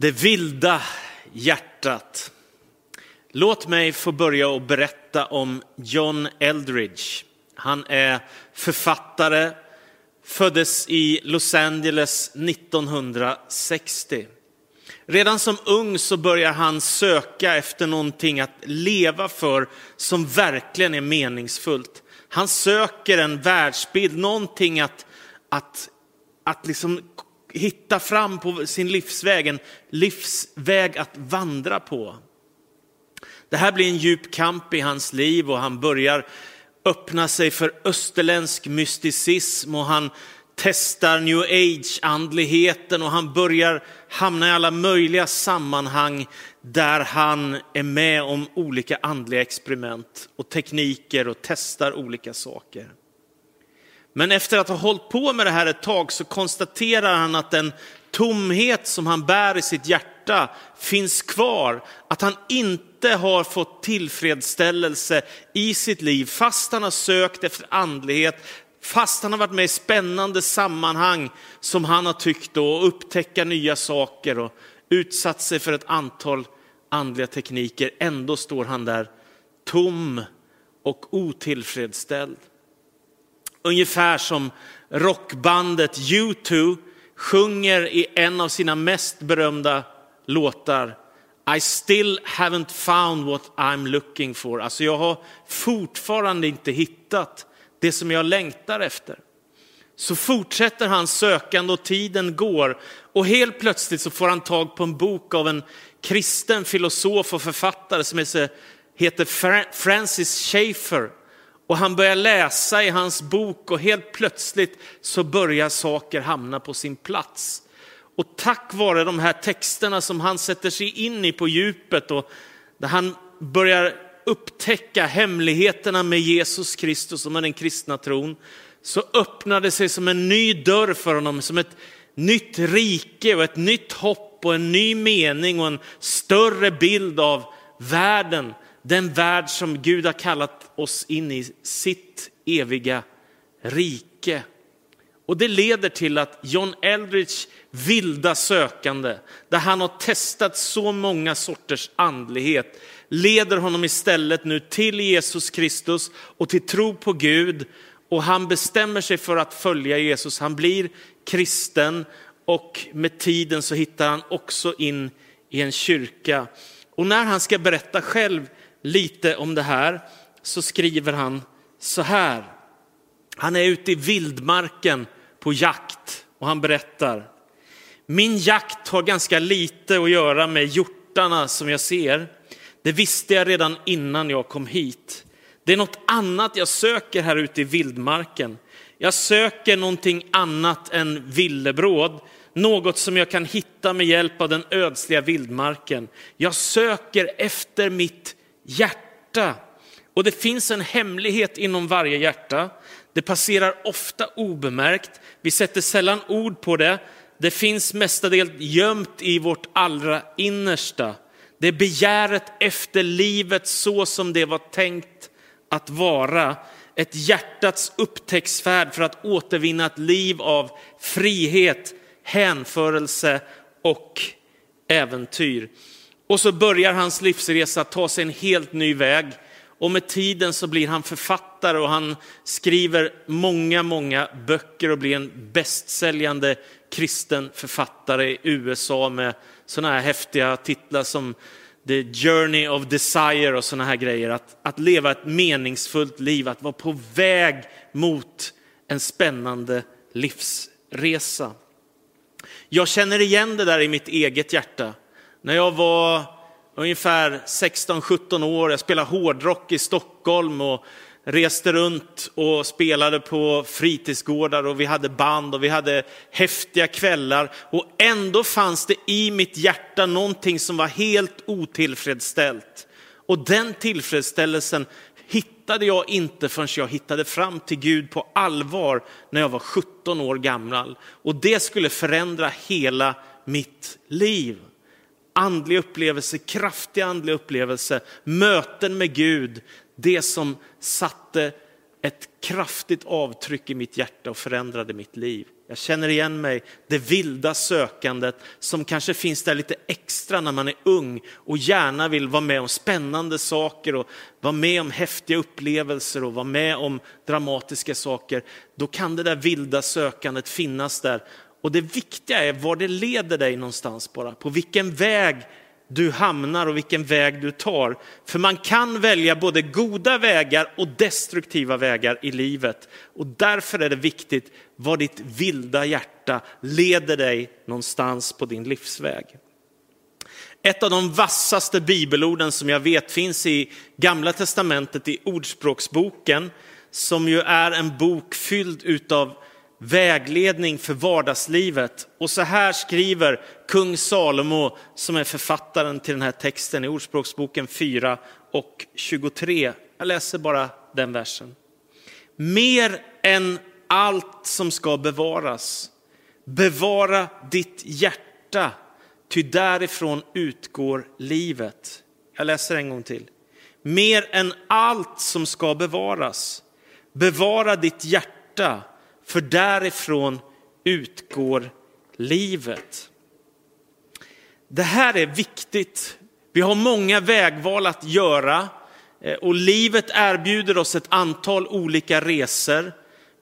Det vilda hjärtat. Låt mig få börja och berätta om John Eldridge. Han är författare, föddes i Los Angeles 1960. Redan som ung så börjar han söka efter någonting att leva för som verkligen är meningsfullt. Han söker en världsbild, någonting att, att, att liksom hitta fram på sin livsväg, en livsväg att vandra på. Det här blir en djup kamp i hans liv och han börjar öppna sig för österländsk mysticism och han testar new age-andligheten och han börjar hamna i alla möjliga sammanhang där han är med om olika andliga experiment och tekniker och testar olika saker. Men efter att ha hållit på med det här ett tag så konstaterar han att den tomhet som han bär i sitt hjärta finns kvar. Att han inte har fått tillfredsställelse i sitt liv fast han har sökt efter andlighet, fast han har varit med i spännande sammanhang som han har tyckt och upptäcka nya saker och utsatt sig för ett antal andliga tekniker. Ändå står han där tom och otillfredsställd. Ungefär som rockbandet U2 sjunger i en av sina mest berömda låtar I still haven't found what I'm looking for. Alltså jag har fortfarande inte hittat det som jag längtar efter. Så fortsätter han sökande och tiden går och helt plötsligt så får han tag på en bok av en kristen filosof och författare som heter Francis Schaeffer. Och han börjar läsa i hans bok och helt plötsligt så börjar saker hamna på sin plats. Och tack vare de här texterna som han sätter sig in i på djupet och där han börjar upptäcka hemligheterna med Jesus Kristus och med den kristna tron, så öppnade det sig som en ny dörr för honom, som ett nytt rike och ett nytt hopp och en ny mening och en större bild av världen den värld som Gud har kallat oss in i, sitt eviga rike. Och det leder till att John Eldridge vilda sökande, där han har testat så många sorters andlighet, leder honom istället nu till Jesus Kristus och till tro på Gud. Och han bestämmer sig för att följa Jesus. Han blir kristen och med tiden så hittar han också in i en kyrka. Och när han ska berätta själv lite om det här så skriver han så här. Han är ute i vildmarken på jakt och han berättar. Min jakt har ganska lite att göra med hjortarna som jag ser. Det visste jag redan innan jag kom hit. Det är något annat jag söker här ute i vildmarken. Jag söker någonting annat än villebråd, något som jag kan hitta med hjälp av den ödsliga vildmarken. Jag söker efter mitt hjärta. Och det finns en hemlighet inom varje hjärta. Det passerar ofta obemärkt. Vi sätter sällan ord på det. Det finns mestadels gömt i vårt allra innersta. Det är begäret efter livet så som det var tänkt att vara. Ett hjärtats upptäcktsfärd för att återvinna ett liv av frihet, hänförelse och äventyr. Och så börjar hans livsresa ta sig en helt ny väg. Och med tiden så blir han författare och han skriver många, många böcker och blir en bästsäljande kristen författare i USA med sådana här häftiga titlar som The Journey of Desire och sådana här grejer. Att, att leva ett meningsfullt liv, att vara på väg mot en spännande livsresa. Jag känner igen det där i mitt eget hjärta. När jag var ungefär 16-17 år, jag spelade hårdrock i Stockholm och reste runt och spelade på fritidsgårdar och vi hade band och vi hade häftiga kvällar. Och ändå fanns det i mitt hjärta någonting som var helt otillfredsställt. Och den tillfredsställelsen hittade jag inte förrän jag hittade fram till Gud på allvar när jag var 17 år gammal. Och det skulle förändra hela mitt liv andlig upplevelse, kraftig andlig upplevelse, möten med Gud, det som satte ett kraftigt avtryck i mitt hjärta och förändrade mitt liv. Jag känner igen mig, det vilda sökandet som kanske finns där lite extra när man är ung och gärna vill vara med om spännande saker och vara med om häftiga upplevelser och vara med om dramatiska saker. Då kan det där vilda sökandet finnas där. Och det viktiga är var det leder dig någonstans bara, på vilken väg du hamnar och vilken väg du tar. För man kan välja både goda vägar och destruktiva vägar i livet. Och därför är det viktigt var ditt vilda hjärta leder dig någonstans på din livsväg. Ett av de vassaste bibelorden som jag vet finns i Gamla Testamentet i Ordspråksboken, som ju är en bok fylld utav vägledning för vardagslivet. Och så här skriver kung Salomo som är författaren till den här texten i Ordspråksboken 4 och 23. Jag läser bara den versen. Mer än allt som ska bevaras, bevara ditt hjärta, ty därifrån utgår livet. Jag läser en gång till. Mer än allt som ska bevaras, bevara ditt hjärta, för därifrån utgår livet. Det här är viktigt. Vi har många vägval att göra eh, och livet erbjuder oss ett antal olika resor.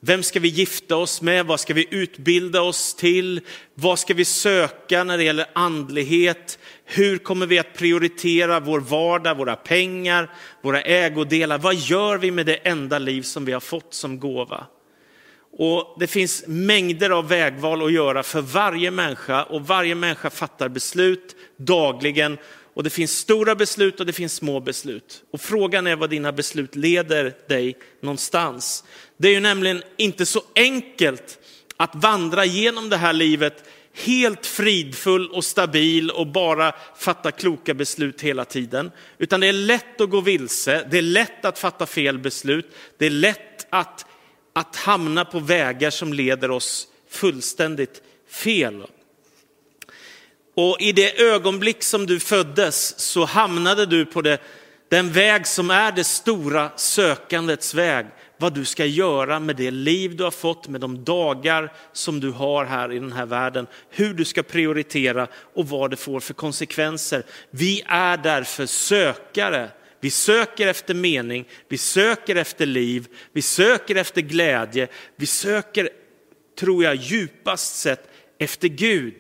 Vem ska vi gifta oss med? Vad ska vi utbilda oss till? Vad ska vi söka när det gäller andlighet? Hur kommer vi att prioritera vår vardag, våra pengar, våra ägodelar? Vad gör vi med det enda liv som vi har fått som gåva? Och det finns mängder av vägval att göra för varje människa och varje människa fattar beslut dagligen. Och det finns stora beslut och det finns små beslut. Och frågan är vad dina beslut leder dig någonstans. Det är ju nämligen inte så enkelt att vandra genom det här livet helt fridfull och stabil och bara fatta kloka beslut hela tiden. Utan det är lätt att gå vilse, det är lätt att fatta fel beslut, det är lätt att att hamna på vägar som leder oss fullständigt fel. Och i det ögonblick som du föddes så hamnade du på det, den väg som är det stora sökandets väg. Vad du ska göra med det liv du har fått, med de dagar som du har här i den här världen. Hur du ska prioritera och vad det får för konsekvenser. Vi är därför sökare vi söker efter mening, vi söker efter liv, vi söker efter glädje, vi söker, tror jag, djupast sett efter Gud.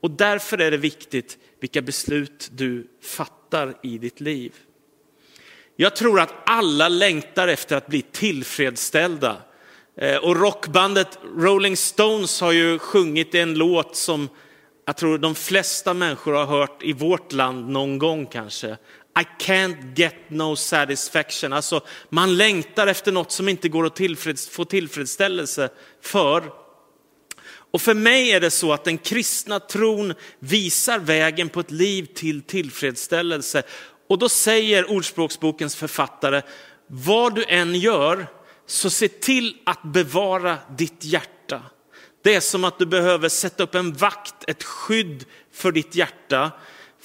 Och därför är det viktigt vilka beslut du fattar i ditt liv. Jag tror att alla längtar efter att bli tillfredsställda. Eh, och rockbandet Rolling Stones har ju sjungit en låt som jag tror de flesta människor har hört i vårt land någon gång kanske. I can't get no satisfaction. Alltså, man längtar efter något som inte går att tillfreds, få tillfredsställelse för. Och för mig är det så att den kristna tron visar vägen på ett liv till tillfredsställelse. Och då säger Ordspråksbokens författare, vad du än gör, så se till att bevara ditt hjärta. Det är som att du behöver sätta upp en vakt, ett skydd för ditt hjärta.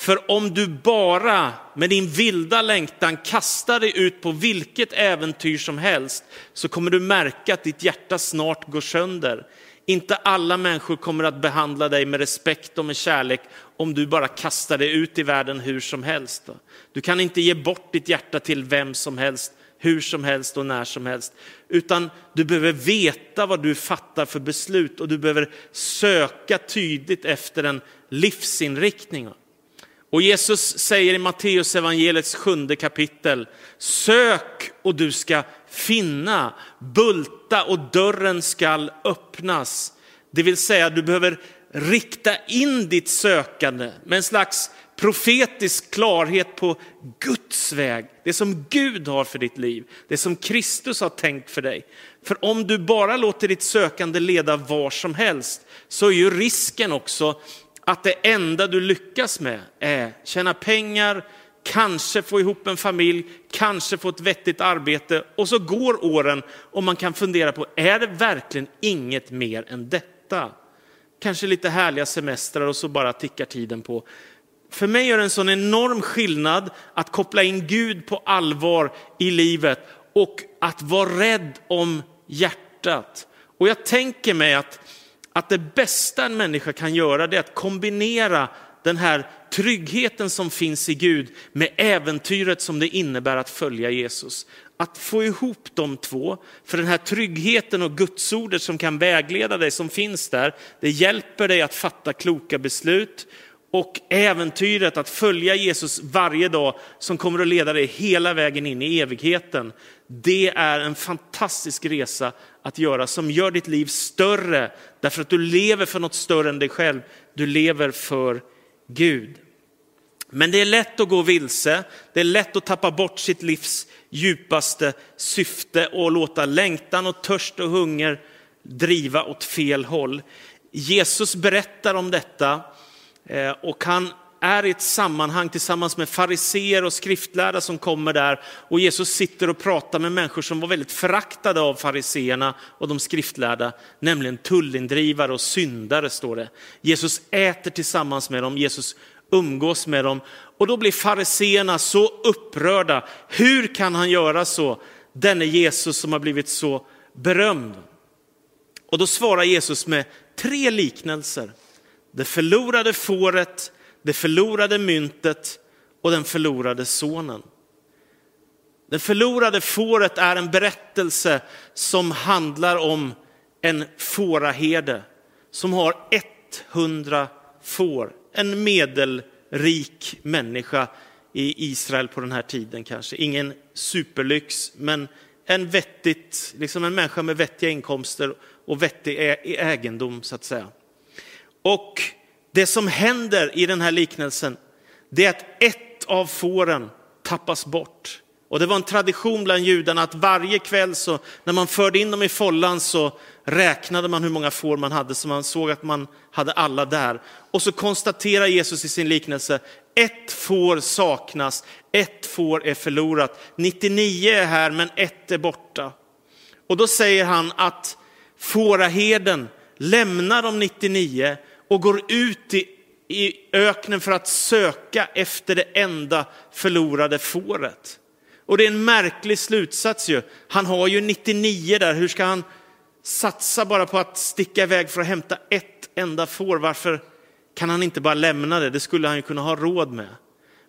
För om du bara med din vilda längtan kastar dig ut på vilket äventyr som helst så kommer du märka att ditt hjärta snart går sönder. Inte alla människor kommer att behandla dig med respekt och med kärlek om du bara kastar dig ut i världen hur som helst. Du kan inte ge bort ditt hjärta till vem som helst, hur som helst och när som helst. Utan du behöver veta vad du fattar för beslut och du behöver söka tydligt efter en livsinriktning. Och Jesus säger i Matteus evangeliets sjunde kapitel, sök och du ska finna, bulta och dörren skall öppnas. Det vill säga du behöver rikta in ditt sökande med en slags profetisk klarhet på Guds väg, det som Gud har för ditt liv, det som Kristus har tänkt för dig. För om du bara låter ditt sökande leda var som helst så är ju risken också att det enda du lyckas med är tjäna pengar, kanske få ihop en familj, kanske få ett vettigt arbete och så går åren och man kan fundera på, är det verkligen inget mer än detta? Kanske lite härliga semestrar och så bara tickar tiden på. För mig är det en sån enorm skillnad att koppla in Gud på allvar i livet och att vara rädd om hjärtat. Och jag tänker mig att, att det bästa en människa kan göra det är att kombinera den här tryggheten som finns i Gud med äventyret som det innebär att följa Jesus. Att få ihop de två, för den här tryggheten och gudsordet som kan vägleda dig, som finns där, det hjälper dig att fatta kloka beslut och äventyret att följa Jesus varje dag som kommer att leda dig hela vägen in i evigheten. Det är en fantastisk resa att göra som gör ditt liv större därför att du lever för något större än dig själv. Du lever för Gud. Men det är lätt att gå vilse, det är lätt att tappa bort sitt livs djupaste syfte och låta längtan och törst och hunger driva åt fel håll. Jesus berättar om detta eh, och han är i ett sammanhang tillsammans med fariseer och skriftlärda som kommer där och Jesus sitter och pratar med människor som var väldigt föraktade av fariseerna och de skriftlärda, nämligen tullindrivare och syndare står det. Jesus äter tillsammans med dem, Jesus umgås med dem och då blir fariseerna så upprörda. Hur kan han göra så? Denne Jesus som har blivit så berömd. Och då svarar Jesus med tre liknelser. Det förlorade fåret, det förlorade myntet och den förlorade sonen. Det förlorade fåret är en berättelse som handlar om en fåraherde som har 100 får. En medelrik människa i Israel på den här tiden kanske. Ingen superlyx, men en vettigt, liksom en människa med vettiga inkomster och vettig egendom så att säga. Och det som händer i den här liknelsen, det är att ett av fåren tappas bort. Och det var en tradition bland judarna att varje kväll så, när man förde in dem i follan så räknade man hur många får man hade så man såg att man hade alla där. Och så konstaterar Jesus i sin liknelse, ett får saknas, ett får är förlorat. 99 är här men ett är borta. Och då säger han att fåraherden lämnar de 99 och går ut i, i öknen för att söka efter det enda förlorade fåret. Och det är en märklig slutsats ju. Han har ju 99 där, hur ska han satsa bara på att sticka iväg för att hämta ett enda får? Varför kan han inte bara lämna det? Det skulle han ju kunna ha råd med.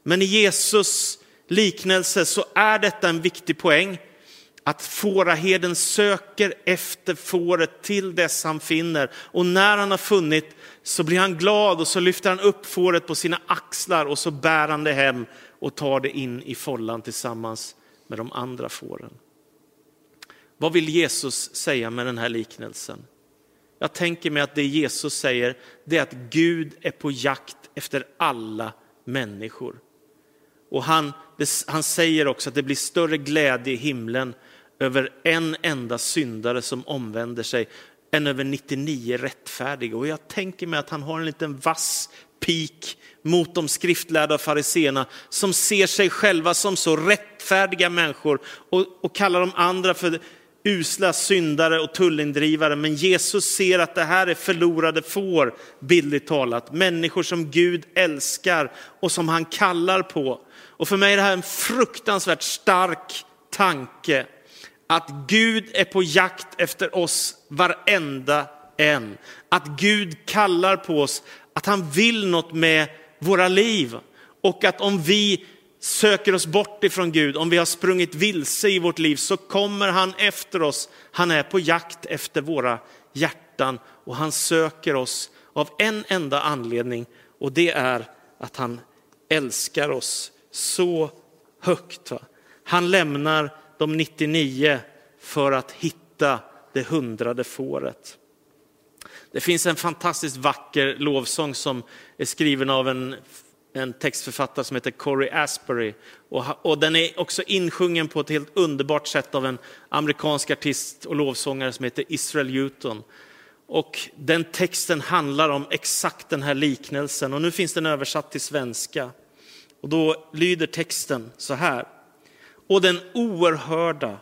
Men i Jesus liknelse så är detta en viktig poäng. Att fåraherden söker efter fåret till dess han finner. Och när han har funnit så blir han glad och så lyfter han upp fåret på sina axlar och så bär han det hem och tar det in i follan tillsammans med de andra fåren. Vad vill Jesus säga med den här liknelsen? Jag tänker mig att det Jesus säger det är att Gud är på jakt efter alla människor. Och han, han säger också att det blir större glädje i himlen över en enda syndare som omvänder sig än över 99 rättfärdiga. Och jag tänker mig att han har en liten vass pik mot de skriftlärda fariseerna som ser sig själva som så rättfärdiga människor och, och kallar de andra för usla syndare och tullindrivare. Men Jesus ser att det här är förlorade får, bildligt talat. Människor som Gud älskar och som han kallar på. Och för mig är det här en fruktansvärt stark tanke. Att Gud är på jakt efter oss varenda en. Att Gud kallar på oss, att han vill något med våra liv. Och att om vi söker oss bort ifrån Gud, om vi har sprungit vilse i vårt liv, så kommer han efter oss. Han är på jakt efter våra hjärtan och han söker oss av en enda anledning och det är att han älskar oss så högt. Va? Han lämnar de 99 för att hitta det hundrade fåret. Det finns en fantastiskt vacker lovsång som är skriven av en, en textförfattare som heter Corey Asbury. Och, och den är också insjungen på ett helt underbart sätt av en amerikansk artist och lovsångare som heter Israel Houghton. Och den texten handlar om exakt den här liknelsen och nu finns den översatt till svenska. Och då lyder texten så här. Och den oerhörda,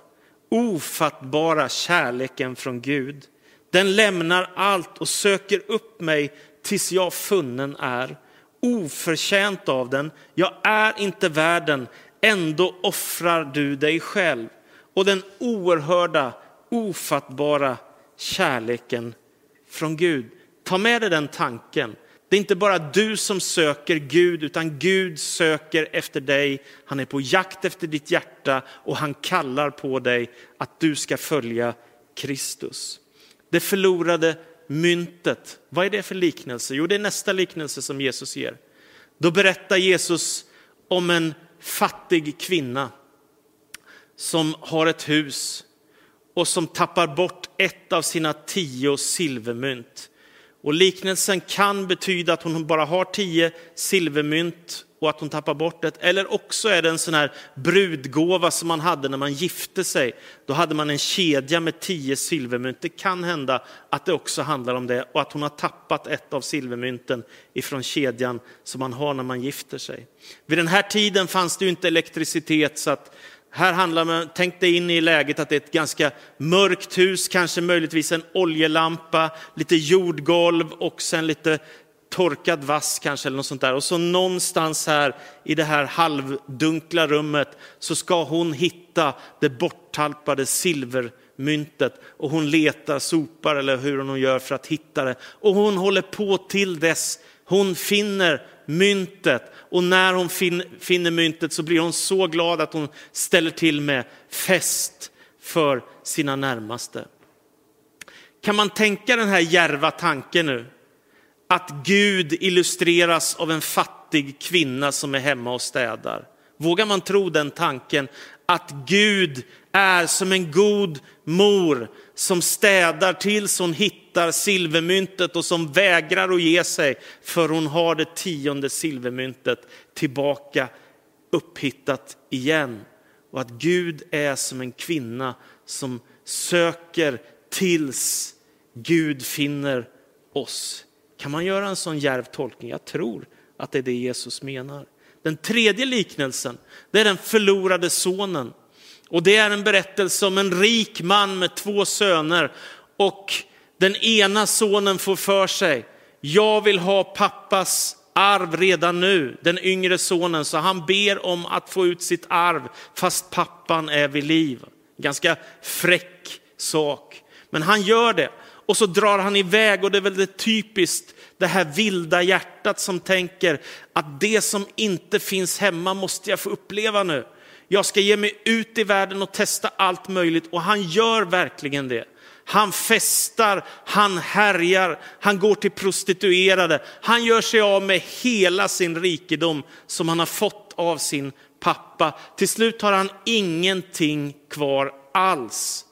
ofattbara kärleken från Gud den lämnar allt och söker upp mig tills jag funnen är. Oförtjänt av den, jag är inte värden, ändå offrar du dig själv. och den oerhörda, ofattbara kärleken från Gud. Ta med dig den tanken. Det är inte bara du som söker Gud, utan Gud söker efter dig. Han är på jakt efter ditt hjärta och han kallar på dig att du ska följa Kristus. Det förlorade myntet, vad är det för liknelse? Jo, det är nästa liknelse som Jesus ger. Då berättar Jesus om en fattig kvinna som har ett hus och som tappar bort ett av sina tio silvermynt. Och liknelsen kan betyda att hon bara har tio silvermynt och att hon tappar bort det. Eller också är det en sån här brudgåva som man hade när man gifte sig. Då hade man en kedja med tio silvermynt. Det kan hända att det också handlar om det och att hon har tappat ett av silvermynten ifrån kedjan som man har när man gifter sig. Vid den här tiden fanns det ju inte elektricitet så att här handlar man, tänk dig in i läget att det är ett ganska mörkt hus, kanske möjligtvis en oljelampa, lite jordgolv och sen lite torkad vass kanske eller något sånt där. Och så någonstans här i det här halvdunkla rummet så ska hon hitta det borttalpade silvermyntet och hon letar, sopar eller hur hon gör för att hitta det. Och hon håller på till dess hon finner myntet och när hon finner myntet så blir hon så glad att hon ställer till med fest för sina närmaste. Kan man tänka den här järva tanken nu? Att Gud illustreras av en fattig kvinna som är hemma och städar. Vågar man tro den tanken att Gud är som en god mor som städar tills hon hittar silvermyntet och som vägrar att ge sig för hon har det tionde silvermyntet tillbaka upphittat igen. Och att Gud är som en kvinna som söker tills Gud finner oss. Kan man göra en sån djärv tolkning? Jag tror att det är det Jesus menar. Den tredje liknelsen, det är den förlorade sonen. Och det är en berättelse om en rik man med två söner. Och den ena sonen får för sig, jag vill ha pappas arv redan nu, den yngre sonen. Så han ber om att få ut sitt arv fast pappan är vid liv. Ganska fräck sak. Men han gör det. Och så drar han iväg och det är väl det typiskt det här vilda hjärtat som tänker att det som inte finns hemma måste jag få uppleva nu. Jag ska ge mig ut i världen och testa allt möjligt och han gör verkligen det. Han festar, han härjar, han går till prostituerade. Han gör sig av med hela sin rikedom som han har fått av sin pappa. Till slut har han ingenting kvar alls.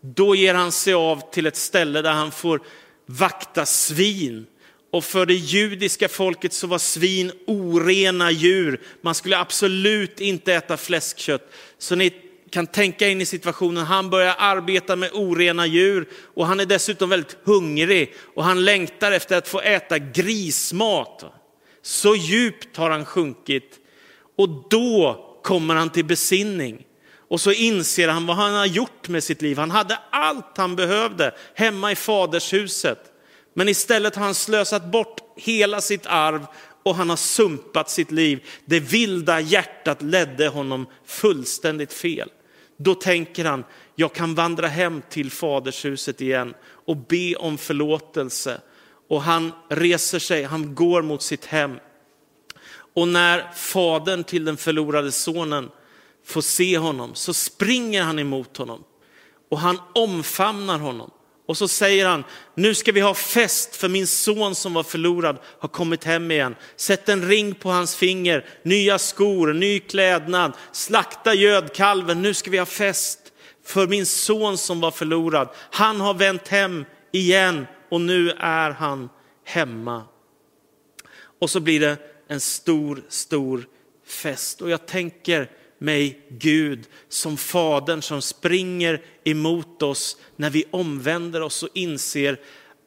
Då ger han sig av till ett ställe där han får vakta svin. Och för det judiska folket så var svin orena djur. Man skulle absolut inte äta fläskkött. Så ni kan tänka in i situationen, han börjar arbeta med orena djur och han är dessutom väldigt hungrig och han längtar efter att få äta grismat. Så djupt har han sjunkit och då kommer han till besinning. Och så inser han vad han har gjort med sitt liv. Han hade allt han behövde hemma i fadershuset. Men istället har han slösat bort hela sitt arv och han har sumpat sitt liv. Det vilda hjärtat ledde honom fullständigt fel. Då tänker han, jag kan vandra hem till fadershuset igen och be om förlåtelse. Och han reser sig, han går mot sitt hem. Och när fadern till den förlorade sonen får se honom så springer han emot honom och han omfamnar honom. Och så säger han, nu ska vi ha fest för min son som var förlorad har kommit hem igen. Sätt en ring på hans finger, nya skor, ny klädnad, slakta gödkalven, nu ska vi ha fest för min son som var förlorad. Han har vänt hem igen och nu är han hemma. Och så blir det en stor, stor fest. Och jag tänker mig Gud som Fadern som springer emot oss när vi omvänder oss och inser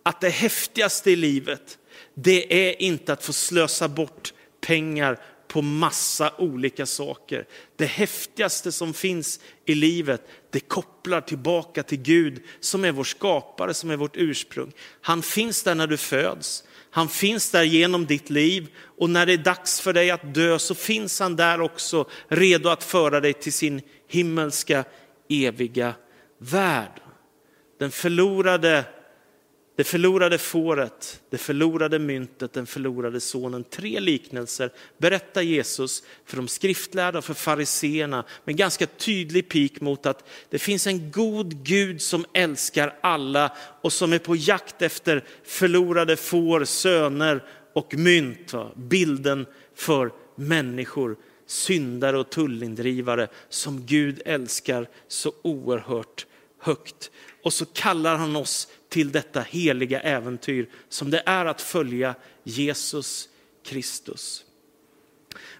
att det häftigaste i livet, det är inte att få slösa bort pengar på massa olika saker. Det häftigaste som finns i livet, det kopplar tillbaka till Gud som är vår skapare, som är vårt ursprung. Han finns där när du föds. Han finns där genom ditt liv och när det är dags för dig att dö så finns han där också redo att föra dig till sin himmelska eviga värld. Den förlorade, det förlorade fåret, det förlorade myntet, den förlorade sonen. Tre liknelser berättar Jesus för de skriftlärda och för fariseerna med ganska tydlig pik mot att det finns en god Gud som älskar alla och som är på jakt efter förlorade får, söner och mynt. Bilden för människor, syndare och tullindrivare som Gud älskar så oerhört högt. Och så kallar han oss till detta heliga äventyr som det är att följa Jesus Kristus.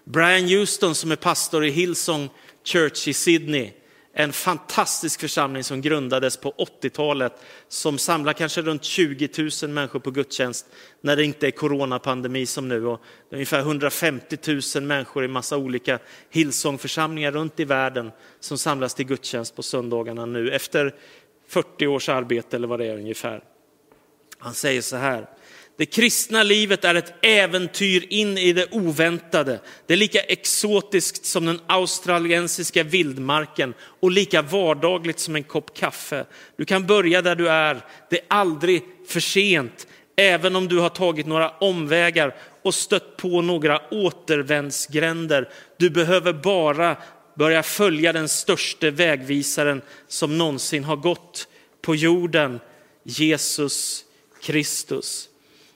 Brian Houston som är pastor i Hillsong Church i Sydney, en fantastisk församling som grundades på 80-talet som samlar kanske runt 20 000 människor på gudstjänst när det inte är coronapandemi som nu. Och det är ungefär 150 000 människor i massa olika Hillsong-församlingar runt i världen som samlas till gudstjänst på söndagarna nu efter 40 års arbete eller vad det är ungefär. Han säger så här. Det kristna livet är ett äventyr in i det oväntade. Det är lika exotiskt som den australiensiska vildmarken och lika vardagligt som en kopp kaffe. Du kan börja där du är. Det är aldrig för sent, även om du har tagit några omvägar och stött på några återvändsgränder. Du behöver bara börja följa den största vägvisaren som någonsin har gått på jorden, Jesus Kristus.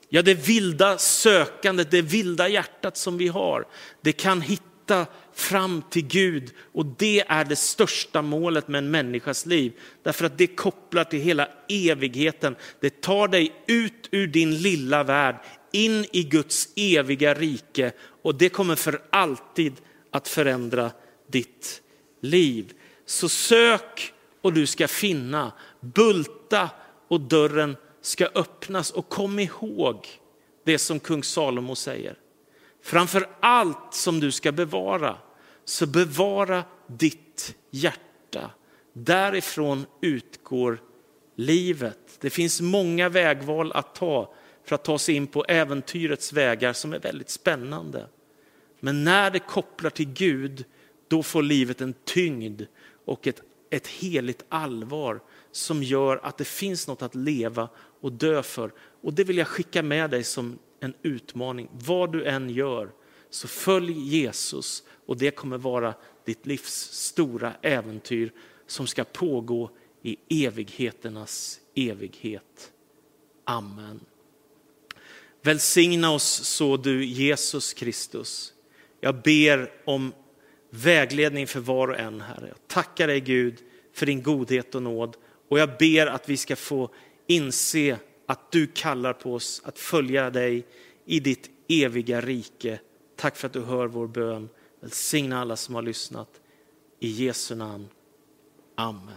Ja, det vilda sökandet, det vilda hjärtat som vi har, det kan hitta fram till Gud och det är det största målet med en människas liv. Därför att det kopplar till hela evigheten. Det tar dig ut ur din lilla värld, in i Guds eviga rike och det kommer för alltid att förändra ditt liv. Så sök och du ska finna, bulta och dörren ska öppnas. Och kom ihåg det som kung Salomo säger. Framför allt som du ska bevara, så bevara ditt hjärta. Därifrån utgår livet. Det finns många vägval att ta för att ta sig in på äventyrets vägar som är väldigt spännande. Men när det kopplar till Gud, då får livet en tyngd och ett, ett heligt allvar som gör att det finns något att leva och dö för. Och det vill jag skicka med dig som en utmaning. Vad du än gör, så följ Jesus och det kommer vara ditt livs stora äventyr som ska pågå i evigheternas evighet. Amen. Välsigna oss så du Jesus Kristus. Jag ber om vägledning för var och en, Herre. Jag tackar dig Gud för din godhet och nåd och jag ber att vi ska få inse att du kallar på oss att följa dig i ditt eviga rike. Tack för att du hör vår bön. Välsigna alla som har lyssnat. I Jesu namn. Amen.